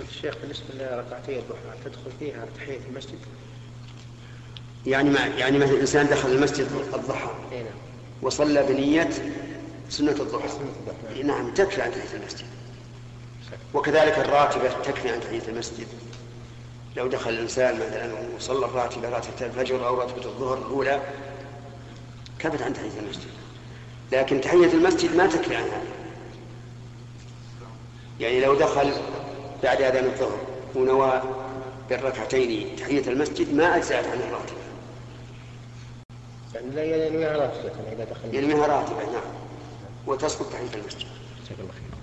الشيخ بالنسبة لركعتي الضحى تدخل فيها تحية المسجد؟ يعني ما يعني مثلا الإنسان دخل المسجد الضحى نعم. وصلى بنية سنة الضحى. سنة الضحى. نعم تكفي عن تحية المسجد. وكذلك الراتبة تكفي عن تحية المسجد. لو دخل الإنسان مثلا وصلى الراتبة راتبة الفجر أو راتبة الظهر الأولى كفت عن تحية المسجد. لكن تحية المسجد ما تكفي عن هذا يعني لو دخل بعد أذان الظهر ونوى بالركعتين تحية المسجد ما أجزأت عن الراتبة يعني لا ينويها راتبة إذا دخل ينويها راتبة نعم. وتسقط تحية المسجد. جزاك الله خير.